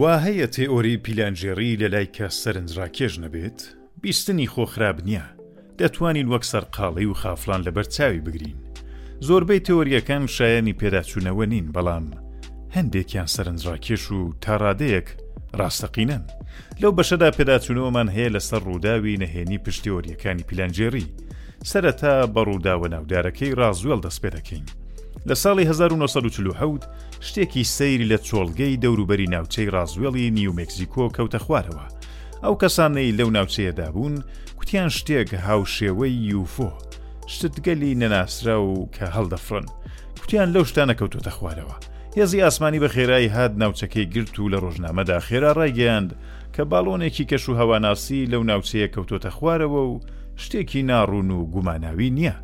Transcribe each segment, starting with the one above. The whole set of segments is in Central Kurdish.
وا هەیە تێئۆری پیلانگێڕی لە لای کەس سەرنجڕاکێش نەبێت، بیستنی خۆ خراپ نییە، دەتوانین وەک سەرقاڵی و خافڵان لەبەر چاوی بگرین. زۆربەی تێۆرییەکان شایانی پێداچوونەوە نین بەڵام هەندێکیان سەرنجڕاکێش و تا ڕادەیەک ڕاستەقینەن. لەو بەشەدا پێداچوونەوەمان هەیە لەسەر ڕووداوی نەهێنی پشتێۆرییەکانی پیلانگێڕی، سەرەتا بە ڕووداوە ناودارەکەی ڕازوێڵ دەست پێ دەکەین. لە ساڵی هەزار و نۆ سەد و چل و حەوت شتێکی سەیر لە چۆڵگەی دەوروبەری ناوچەی ڕازوێڵی نیو مێکزیکۆ کەوتە خوارەوە. ئەو کەسانەی لەو ناوچەیەدا بوون کوتیان شتێک هاوشێوەی یوفۆ، شتگەلی نەناسراو کە هەڵدەفڕن، کوتیان لەو شتانە کەوتووەتە خوارەوە. هێزی ئاسمانی بە خێرایی هات ناوچەکەی گرت و لە ڕۆژنامەدا خێرا ڕایگەیاند، کە باڵۆنێکی کەش و هەواناسی لەو ناوچەیە کەوتۆتە خوارەوە و شتێکی ناڕوون و گوماناوی نییە.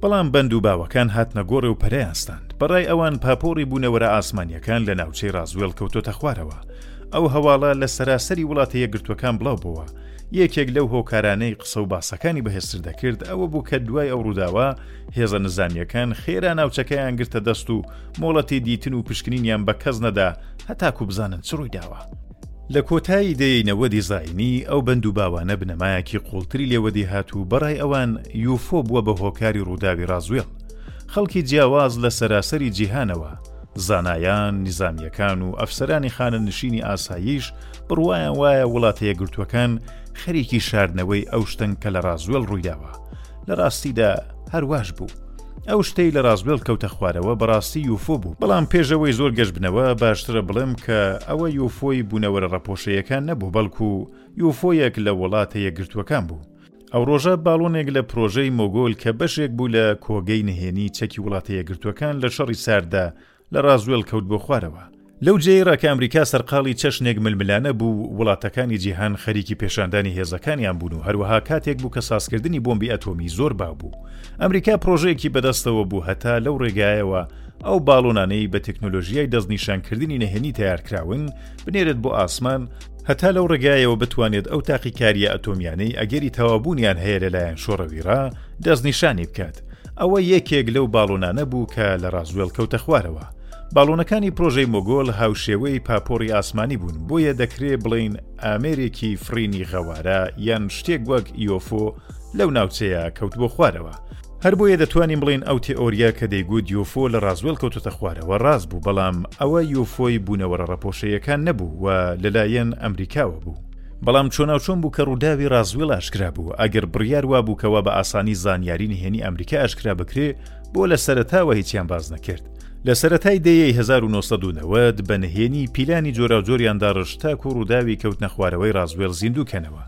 بەڵام بەند و باوەکان هاتنە گۆڕێ و پەرەیان ستاند. بەڕای ئەوان پاپۆڕی بوونەوەرە ئاسمانییەکان لە ناوچەی ڕازوێڵ کەوتۆتە خوارەوە. ئەو هەواڵە لە سەراسەری وڵاتە یەکگرتووەکان بڵاو بۆوە. یەکێک لەو هۆکارانەی قسە و باسەکانی بەهێزتر دەکرد ئەوە بوو کە دوای ئەو ڕووداوە هێزە نزامییەکان خێرا ناوچەکەیان گرتە دەست و مۆڵەتی دیتن و پشکنینیان بە کەس نەدا هەتاکوو بزانن چ ڕووی داوە. لە کۆتایی دەیەی نەوەدی زایینی، ئەو بەند و باوانە بنەمایەکی قووڵتری لێ وەدی هات و بەڕای ئەوان یوفۆ بووە بە هۆکاری ڕووداوی ڕازوێڵ. خەڵکی جیاواز لە سەراسەری جیهانەوە، زانایان، نیزامییەکان و ئەفسەرانی خانەنشینی ئاساییش بڕوایان وایە وڵاتە یەکگرتووەکان خەریکی شاردنەوەی ئەو شتەن کە لە ڕازوێڵ ڕوویداوە، لە ڕاستیدا هەر واش بوو. ئەو شتەی لە ڕاستبێڵ کەوتە خوارەوە بەڕاستی یوفۆ بوو بەڵام پێشەوەی زۆر گەشت بنەوە باشترە بڵێم کە ئەوە یوفۆی بوونەوەرە ڕەپۆشەیەکان نەبوو بەڵکو یوفۆیەک لە وڵاتە یەکگرتووەکان بوو. ئەو ڕۆژە باڵۆنێک لە پرۆژەی مۆگۆل کە بەشێک بوو لە کۆگەی نهێنی چەکی وڵاتە یەکگرتووەکان لە شەڕی سارددا لە ڕازوێڵ کەوت بۆ خوارەوە. لەو جێی ڕا کە ئەمریکا سەرقاڵی چەشنێک ململانە بوو، وڵاتەکانی جیهان خەریکی پێشاندانی هێزەکانیان بوون و هەروەها کاتێک بوو کە سازکردنی بۆمبی ئەتۆمی زۆر باو بوو. ئەمریکا پڕۆژەیەکی بەدەستەوە بوو هەتا لەو ڕێگایەوە ئەو باڵۆنانەی بە تەکنۆلۆژیای دەستنیشانکردنی نهێنی تەیارکراون بنێرێت بۆ ئاسمان، هەتا لەو ڕێگایەوە بتوانێت ئەو تاقیکارییە ئەتۆمییانەی ئەگەری تەواوبوونیان هەیە لەلایەن شۆڕەویڕا دەستنیشانی بکات. ئەوە یەکێک لەو باڵۆنانە بوو کە لە ڕازوێڵ کەوتە خوارەوە. باڵۆنەکانی پرۆژەی مۆگۆل هاوشێوەی پاپۆڕی ئاسمانی بوون، بۆیە دەکرێ بڵێین ئامێرێکی فڕینی غەوارە یان شتێک وەک یۆفۆ لەو ناوچەیە کەوتبووە خوارەوە. هەر بۆیە دەتوانین بڵێین ئەو تێئۆرییە کە دەیگوت یۆفۆ لە ڕازوێڵ کەوتۆتە خوارەوە ڕاست بوو، بەڵام ئەوە یۆفۆی بوونەوەرە ڕەپۆشەییەکان نەبوو و لەلایەن ئەمریکاوە بوو. بەڵام چۆناوچۆن بوو کە ڕووداوی ڕازوێڵ ئاشکرا بوو، ئەگەر بڕیار وابوو کە وا بە ئاسانی زانیاری نهێنی ئەمریکا ئاشکرا بکرێ، بۆ لە سەرەتاوە هیچیان باس نەکرد؟ لە سەرەتای دەیەی هەزار و نۆ سەد و نەوەد بە نهێنی پیلانی جۆراوجۆریان داڕشت تاکوو ڕووداوی کەوتنەخوارەوەی ڕازوێڵ زیندوو کەنەوە،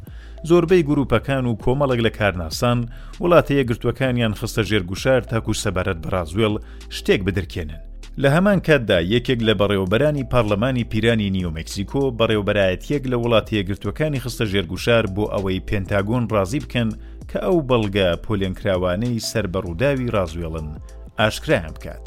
زۆربەی گرووپەکان و کۆمەڵێک لە کارناسان وڵاتە یەکگرتووەکانیان خستە ژێر گوشار تاکوو سەبارەت بە ڕازوێڵ شتێک بدرکێنن. لە هەمان کاتدا یەکێک لە بەڕێوەبەرانی پارلەمانی پیرانی نیومکسیکۆ بەڕێوبەرایەتیەک لە وڵاتە یەکگرتوەکانی خستە ژێرگوشار بۆ ئەوەی پێنتاگۆن ڕازی بکەن کە ئەو بەڵگە پۆلێنکراوانەی سەر بە ڕووداوی ڕازوێڵن ئاشکرایان بکات.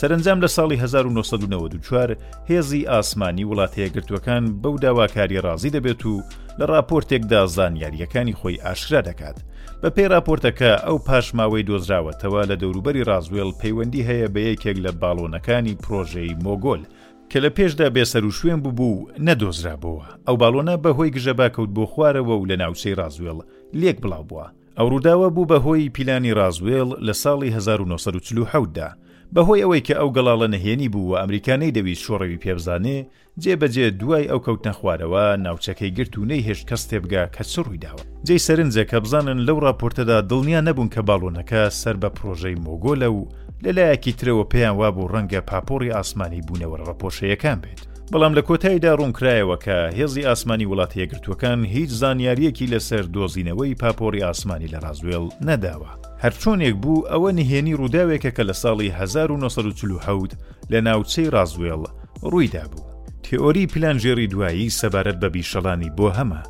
سەرنجام لە ساڵی 1994 هێزی ئاسمانی وڵاتە یەکگرتوەکان بەو داواکاری ڕازی دەبێت و لە ڕاپۆرتێکدا زانیاریەکانی خۆی ئاشرا دەکات بەپێی راپۆرتەکە، ئەو پاشماوەی دۆزراوەتەوە لە دەوروبەری رازوێڵ پەیوەندی هەیە بە یەکێک لە باڵۆنەکانی پرۆژەی مۆگۆل، کە لە پێشدا بێسەروشوێن بووبوو و نەدۆزرابۆوە، ئەو باڵۆنە بە هۆی گژەبا کەوت بۆ خوارەوە و لە ناوچەی رازوێڵ لێک بڵاو بووە. ئەو رووداوە بوو بە هۆی پیلانی رازوێڵ لە ساڵی هەزار و نۆ سەد و چل و حەوت دا. بە هۆی ئەوەی کە ئەو گەڵاڵە نهێنی بوو و ئەمریکا نەیدەویست شۆڕەوی پێبزانێ، جێ بە جێ دوای ئەو کەوتنە خوارەوە ناوچەکەی گرت و نەیهێشت کەس تێبگا کە چ ڕوویداوە. جێی سەرنجە کە بزانن لەو ڕاپۆرتەدا دڵنیا نەبوون کە باڵۆنەکە سەر بە پڕۆژەی مۆگۆلە و لە لایەکی ترەوە پێیان وابوو ڕەنگە پاپۆڕی ئاسمانی بوونەوەرە ڕەپۆشەیەکان بێت. بەڵام لە کۆتایدا ڕوونکرایەوە کە هێزی ئاسمانی وڵاتە یەکگرتووەکان هیچ زانیارییەکی لەسەر دۆزینەوەی پاپۆڕی ئاسمانی لە ڕازوێڵ نەداوە. هەرچۆنێک بوو ئەوە نهێنی ڕووداوێکە کە لە ساڵی هەزار و نۆ سەد و چل و حەوت لە ناوچەی ڕازوێڵ ڕوویدابوو. تێئۆری پیلانگێڕی دوایی سەبارەت بە بیشەڵانی بۆهەمە،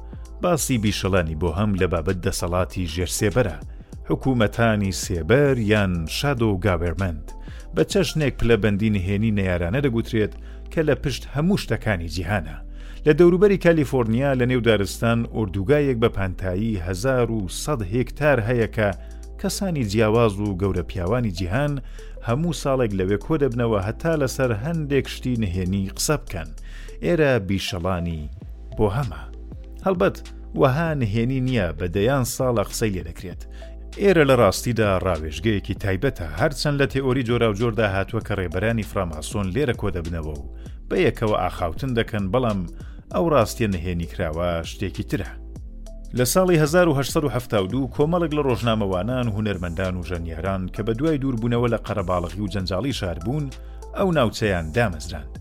باسی بیشەڵانی بۆهەم لە بابەت دەسەڵاتی ژێر سێبەرە، حکوومەتانی سێبەر یان Shadow Government، بە چەشنێک پلەبەندی نهێنی نەیارانە دەگوترێت کە لە پشت هەموو شتەکانی جیهانە. لە دەوروبەری کالیفۆرنیا لەنێو دارستان ئۆردوگایەک بە پانتایی هەزار و سەد هێکتار هەیە کە کەسانی جیاواز و گەورە پیاوانی جیهان هەموو ساڵێک لەوێ کۆدەبنەوە هەتا لەسەر هەندێک شتی نهێنی قسە بکەن، ئێرە بیشەڵانی بۆ هەمە. هەڵبەت وەها نهێنی نییە بە دەیان ساڵە قسەی لێ دەکرێت، ئێرە لە ڕاستیدا ڕاوێژگەیەکی تایبەتە، هەرچەند لە تێئۆری جۆراوجۆردا هاتووە کە ڕێبەرانی فراماسۆن لێرە کۆدەبنەوە و بەیەکەوە ئاخاوتن دەکەن، بەڵام ئەو ڕاستیە نهێنیکراوە شتێکی ترە. لە ساڵی هەزار و هەشت سەد و حەفتا و دوو کۆمەڵێک لە ڕۆژنامەوانان، هونەرمەندان و ژەنیاران کە بەدوای دووربوونەوە لە قەرەباڵغی و جەنجاڵی شار بوون، ئەو ناوچەیان دامەزراند.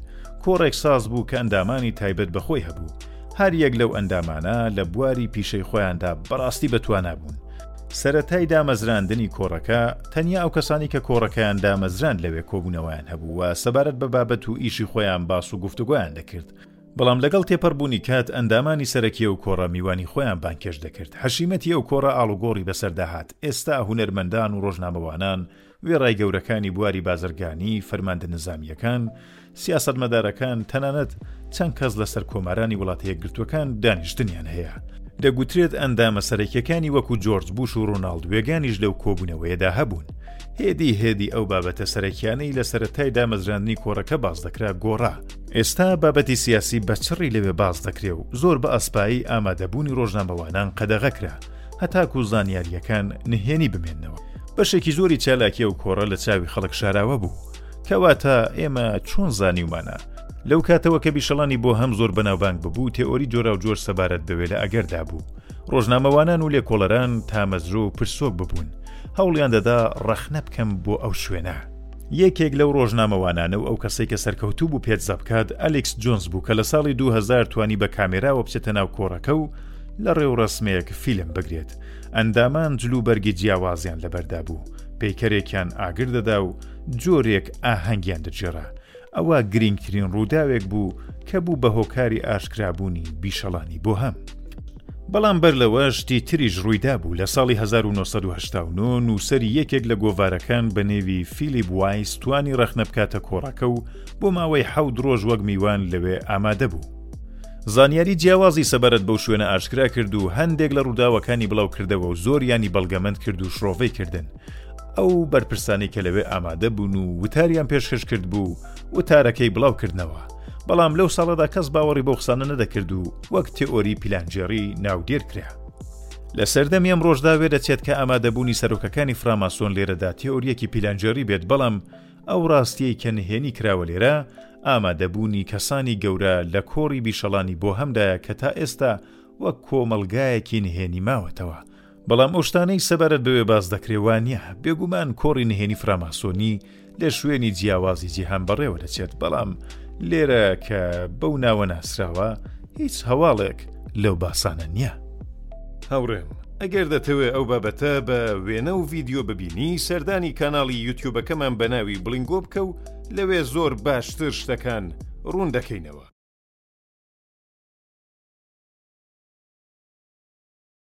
کۆڕێک ساز بوو کە ئەندامانی تایبەت بە خۆی هەبوو. هەر یەک لەو ئەندامانە لە بواری پیشەی خۆیاندا بەڕاستی بەتوانا بوون. سەرەتای دامەزراندنی کۆڕەکە، تەنیا ئەو کەسانەی کە کۆڕەکەیان دامەزراند لەوێ کۆبوونەوەیان هەبوو و سەبارەت بە بابەت و ئیشی خۆیان باس و گفتوگۆیان دەکرد. بەڵام لەگەڵ تێپەڕبوونی کات ئەندامانی سەرەکی ئەو کۆڕە میوانی خۆیان بانگهێشت دەکرد، حەشیمەتی ئەو کۆڕە ئاڵوگۆڕی بەسەردا هات، ئێستا هونەرمەندان و ڕۆژنامەوانان وێڕای گەورەکانی بواری بازرگانی، فەرماندە نزامییەکان، سیاسەتمەدارەکان، تەنانەت چەند کەس لە سەرکۆمارانی وڵاتەیەکگرتووەکان دانیشتنیان هەیە. دەگوترێت ئەندامە سەرەکییەکانی وەکو جۆرج بوش و ڕۆناڵد وێگانیش لەو کۆبوونەوەیەدا هەبوون. هێدی هێدی ئەو بابەتە سەرەکییانەی لە سەرەتای دامەزراندنی کۆڕەکە باس دەکرا گۆڕا، ئێستا بابەتی سیاسی بە چڕی لەوێ باس دەکرێ و زۆر بە ئەسپایی ئامادەبوونی ڕۆژنامەوانان قەدەغە کرا، هەتاکوو زانیارییەکان نهێنی بمێننەوە. بەشێکی زۆری چالاکی ئەو کۆڕە لە چاوی خەڵک شاراوە بوو. کەواتە ئێمە چۆن زانیومانە؟ لەو کاتەوە کە بیشەڵانی بۆهەم زۆر بەناوبانگ ببوو، تێئۆری جۆراوجۆر سەبارەت بەوێ لە ئەگەردا بوو. ڕۆژنامەوانان و لێکۆڵەران تامەزرۆ و پرسۆک ببوون. هەوڵیان دەدا ڕەخنە بکەم بۆ ئەو شوێنە. یەکێک لەو ڕۆژنامەوانانە و ئەو کەسەی کە سەرکەوتوو بوو پێتزا بکات ئەلیکس جۆنز بوو کە لە ساڵی 2000 توانی بە کامێراوە بچێتە ناو کۆڕەکە و لە ڕێوڕەسمێک فیلم بگرێت ئەندامان جل و بەرگی جیاوازیان لەبەردا بوو پەیکەرێکیان ئاگر دەدا و جۆرێک ئاهەنگیان دەگێڕا ئەوە گرینگترین ڕووداوێک بوو کە بوو بە هۆکاری ئاشکرابوونی بیشەڵانی بۆهەم. بەڵام بەر لەوە شتی تریش ڕوویدابوو، لە ساڵی هەزار و نۆ سەد و هەشتا و نۆ نووسەری یەکێک لە گۆڤارەکان بە نێوی فیلیپ وایس توانی ڕەخنە بکاتە کۆڕەکە و بۆ ماوەی حەوت ڕۆژ وەک میوان لەوێ ئامادە بوو. زانیاری جیاوازی سەبارەت بەو شوێنە ئاشکرا کرد و هەندێک لە ڕووداوەکانی بڵاو کردەوە و زۆریانی بەڵگەمەند کرد و شڕۆڤەی کردن. ئەو بەرپرسانی کە لەوێ ئامادە بوون و وتاریان پێشکەش کرد بوو وتارەکەی بڵاو کردنەوە بەڵام لەو ساڵەدا کەس باوەڕی بەو قسانە نەدەکرد و وەک تێئۆری پیلانجێڕی ناودێر کرا لە سەردەمی ئەم ڕۆژدا وێ دەچێت کە ئامادەبوونی سەرۆکەکانی فراماسۆن لێرەدا تێۆریەکی پیلانجێری بێت بەڵام ئەو ڕاستیەی کە نهێنی کراوە لێرە ئامادەبوونی کەسانی گەورە لە کۆڕی بیشەڵانی بۆ هەمدایە کە تا ئێستا وەک کۆمەلگایەکی نهێنی ماوەتەوە بەڵام ئەو شتانەی سەبارەت بەوێ باس دەکرێ وا نییە، بێگومان کۆڕی نهێنی فراماسۆنی لە شوێنی جیاوازی جیهان بەڕێوە دەچێت، بەڵام لێرە کە بەو ناوە ناسراوە هیچ هەواڵێک لەو باسانە نییە. هاوڕێم، ئەگەر دەتەوێ ئەو بابەتە بە وێنە و ڤیدیۆ ببینی، سەردانی کاناڵی یوتیوبەکەمان بە ناوی بڵینگۆ بکە و لەوێ زۆر باشتر شتەکان ڕوون دەکەینەوە.